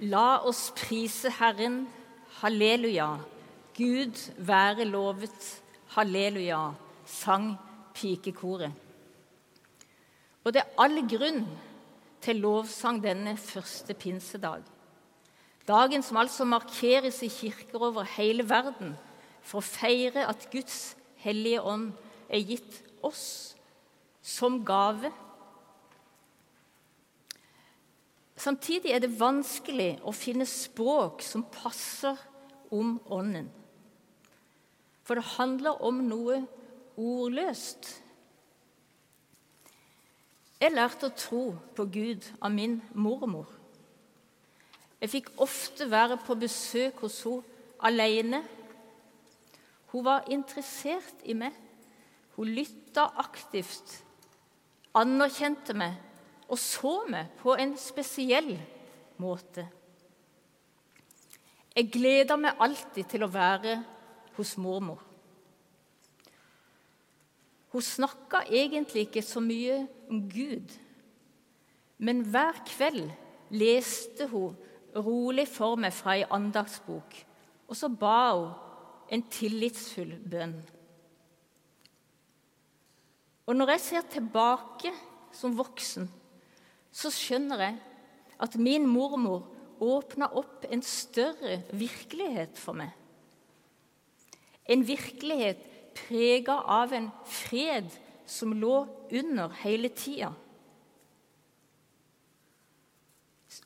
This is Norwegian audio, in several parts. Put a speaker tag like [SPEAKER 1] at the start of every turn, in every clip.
[SPEAKER 1] La oss prise Herren. Halleluja. Gud være lovet. Halleluja, sang pikekoret. Og det er all grunn til lovsang denne første pinsedag. Dagen som altså markeres i kirker over hele verden for å feire at Guds hellige ånd er gitt oss som gave. Samtidig er det vanskelig å finne språk som passer om Ånden. For det handler om noe ordløst. Jeg lærte å tro på Gud av min mormor. Jeg fikk ofte være på besøk hos henne alene. Hun var interessert i meg. Hun lytta aktivt, anerkjente meg og så meg på en spesiell måte. Jeg gleder meg alltid til å være hos mormor. Hun snakka egentlig ikke så mye om Gud, men hver kveld leste hun rolig for meg fra ei andagsbok, og så ba hun en tillitsfull bønn. Og når jeg ser tilbake som voksen, så skjønner jeg at min mormor åpna opp en større virkelighet for meg. En virkelighet prega av en fred som lå under hele tida.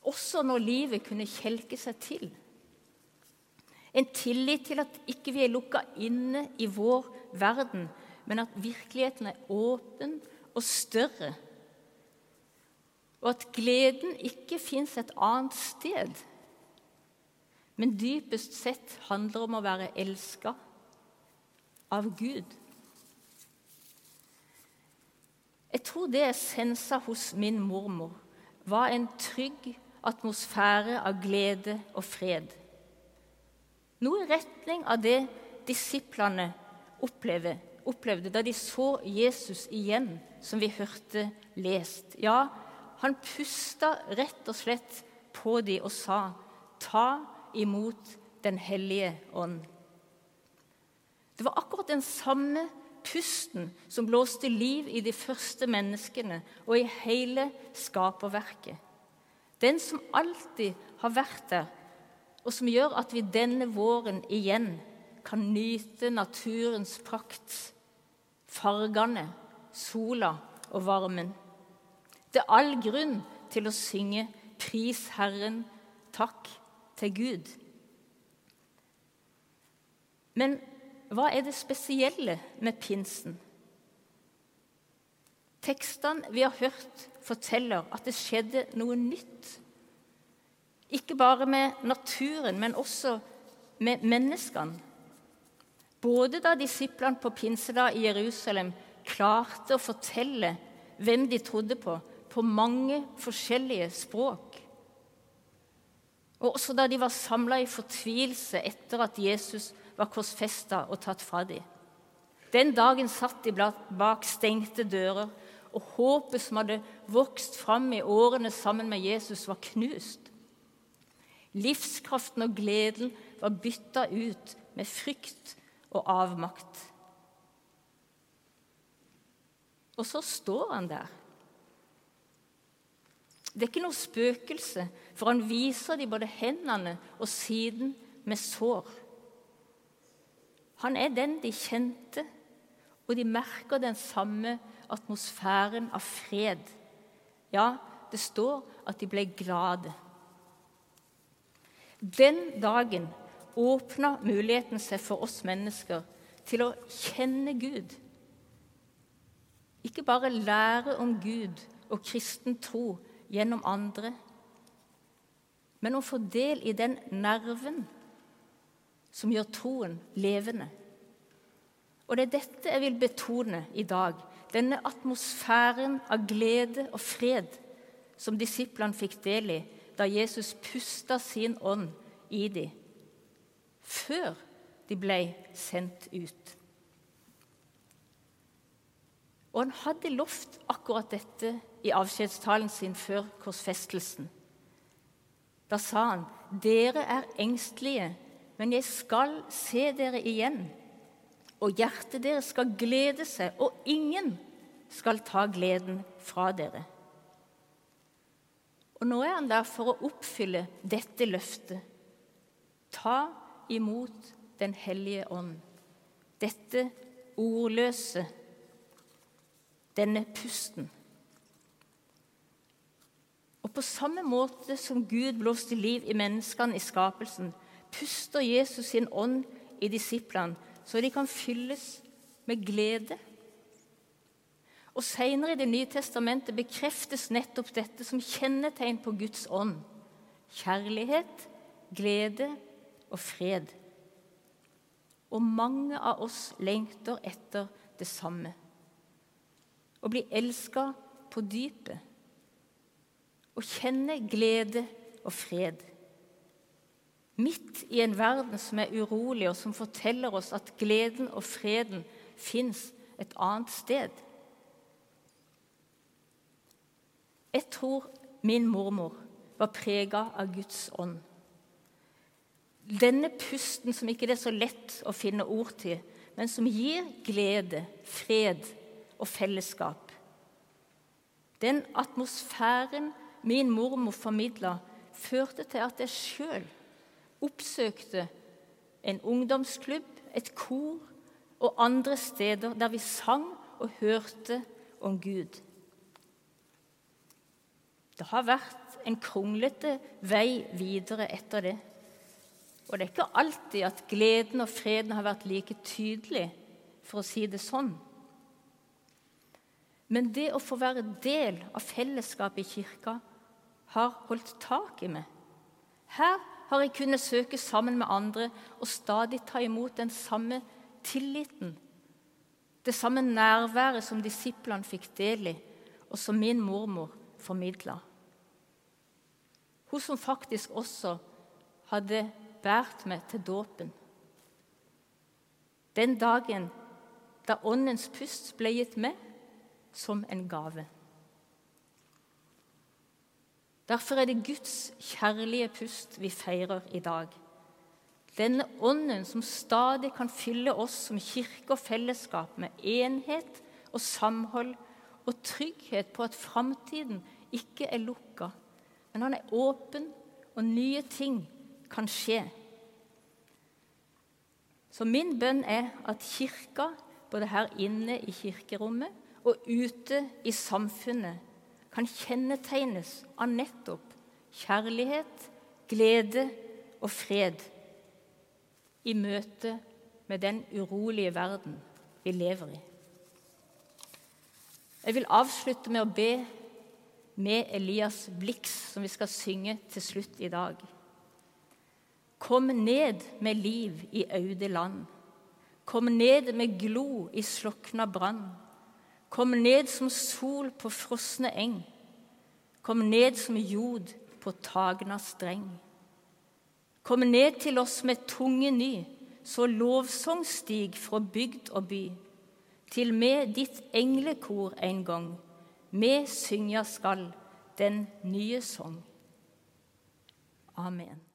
[SPEAKER 1] Også når livet kunne kjelke seg til. En tillit til at ikke vi er lukka inne i vår verden, men at virkeligheten er åpen og større. Og at gleden ikke fins et annet sted, men dypest sett handler om å være elska av Gud. Jeg tror det jeg sensa hos min mormor, var en trygg atmosfære av glede og fred. Noe i retning av det disiplene opplevde da de så Jesus igjen, som vi hørte lest. Ja, han pusta rett og slett på dem og sa, 'Ta imot Den hellige ånd'. Det var akkurat den samme pusten som blåste liv i de første menneskene og i hele skaperverket. Den som alltid har vært der, og som gjør at vi denne våren igjen kan nyte naturens prakt, fargene, sola og varmen. Det all grunn til å synge 'Pris Herren, takk til Gud'. Men hva er det spesielle med pinsen? Tekstene vi har hørt, forteller at det skjedde noe nytt. Ikke bare med naturen, men også med menneskene. Både da disiplene på pinsedag i Jerusalem klarte å fortelle hvem de trodde på, på mange forskjellige språk. Og også da de var samla i fortvilelse etter at Jesus var korsfesta og tatt fra dem. Den dagen satt de bak stengte dører, og håpet som hadde vokst fram i årene sammen med Jesus, var knust. Livskraften og gleden var bytta ut med frykt og avmakt. Og så står han der det er ikke noe spøkelse, for han viser dem både hendene og siden med sår. Han er den de kjente, og de merker den samme atmosfæren av fred. Ja, det står at de ble glade. Den dagen åpna muligheten seg for oss mennesker til å kjenne Gud. Ikke bare lære om Gud og kristen tro, gjennom andre, men å få del i den nerven som gjør troen levende. Og det er dette jeg vil betone i dag. Denne atmosfæren av glede og fred som disiplene fikk del i da Jesus pusta sin ånd i dem, før de ble sendt ut. Og han hadde lovt akkurat dette i avskjedstalen sin før korsfestelsen. Da sa han, 'Dere er engstelige, men jeg skal se dere igjen.' 'Og hjertet deres skal glede seg, og ingen skal ta gleden fra dere.' Og nå er han der for å oppfylle dette løftet. Ta imot Den hellige ånd. Dette ordløse, denne pusten. Og på samme måte som Gud blåste liv i menneskene i skapelsen, puster Jesus sin ånd i disiplene, så de kan fylles med glede. Og Senere i Det nye testamentet bekreftes nettopp dette som kjennetegn på Guds ånd. Kjærlighet, glede og fred. Og mange av oss lengter etter det samme. Å bli elska på dypet. Å kjenne glede og fred. Midt i en verden som er urolig, og som forteller oss at gleden og freden fins et annet sted. Jeg tror min mormor var prega av Guds ånd. Denne pusten som ikke det er så lett å finne ord til, men som gir glede, fred og fellesskap. Den atmosfæren min mormor formidla, førte til at jeg sjøl oppsøkte en ungdomsklubb, et kor og andre steder der vi sang og hørte om Gud. Det har vært en kronglete vei videre etter det. Og det er ikke alltid at gleden og freden har vært like tydelig, for å si det sånn. Men det å få være del av fellesskapet i kirka har holdt tak i meg. Her har jeg kunnet søke sammen med andre og stadig ta imot den samme tilliten, det samme nærværet som disiplene fikk del i, og som min mormor formidla. Hun som faktisk også hadde båret meg til dåpen. Den dagen da Åndens pust ble gitt meg som en gave. Derfor er det Guds kjærlige pust vi feirer i dag. Denne ånden som stadig kan fylle oss som kirke og fellesskap med enhet og samhold og trygghet på at framtiden ikke er lukka men han er åpen, og nye ting kan skje. Så min bønn er at Kirka, både her inne i kirkerommet og ute i samfunnet, kan kjennetegnes av nettopp kjærlighet, glede og fred i møte med den urolige verden vi lever i. Jeg vil avslutte med å be med Elias Blix, som vi skal synge til slutt i dag. Kom ned med liv i aude land. Kom ned med glo i slokna brann. Kom ned som sol på frosne eng. Kom ned som jod på tagna streng. Kom ned til oss med tunge ny, så lovsang stig fra bygd og by. Til med ditt englekor en gang med synger skal den nye sang. Amen.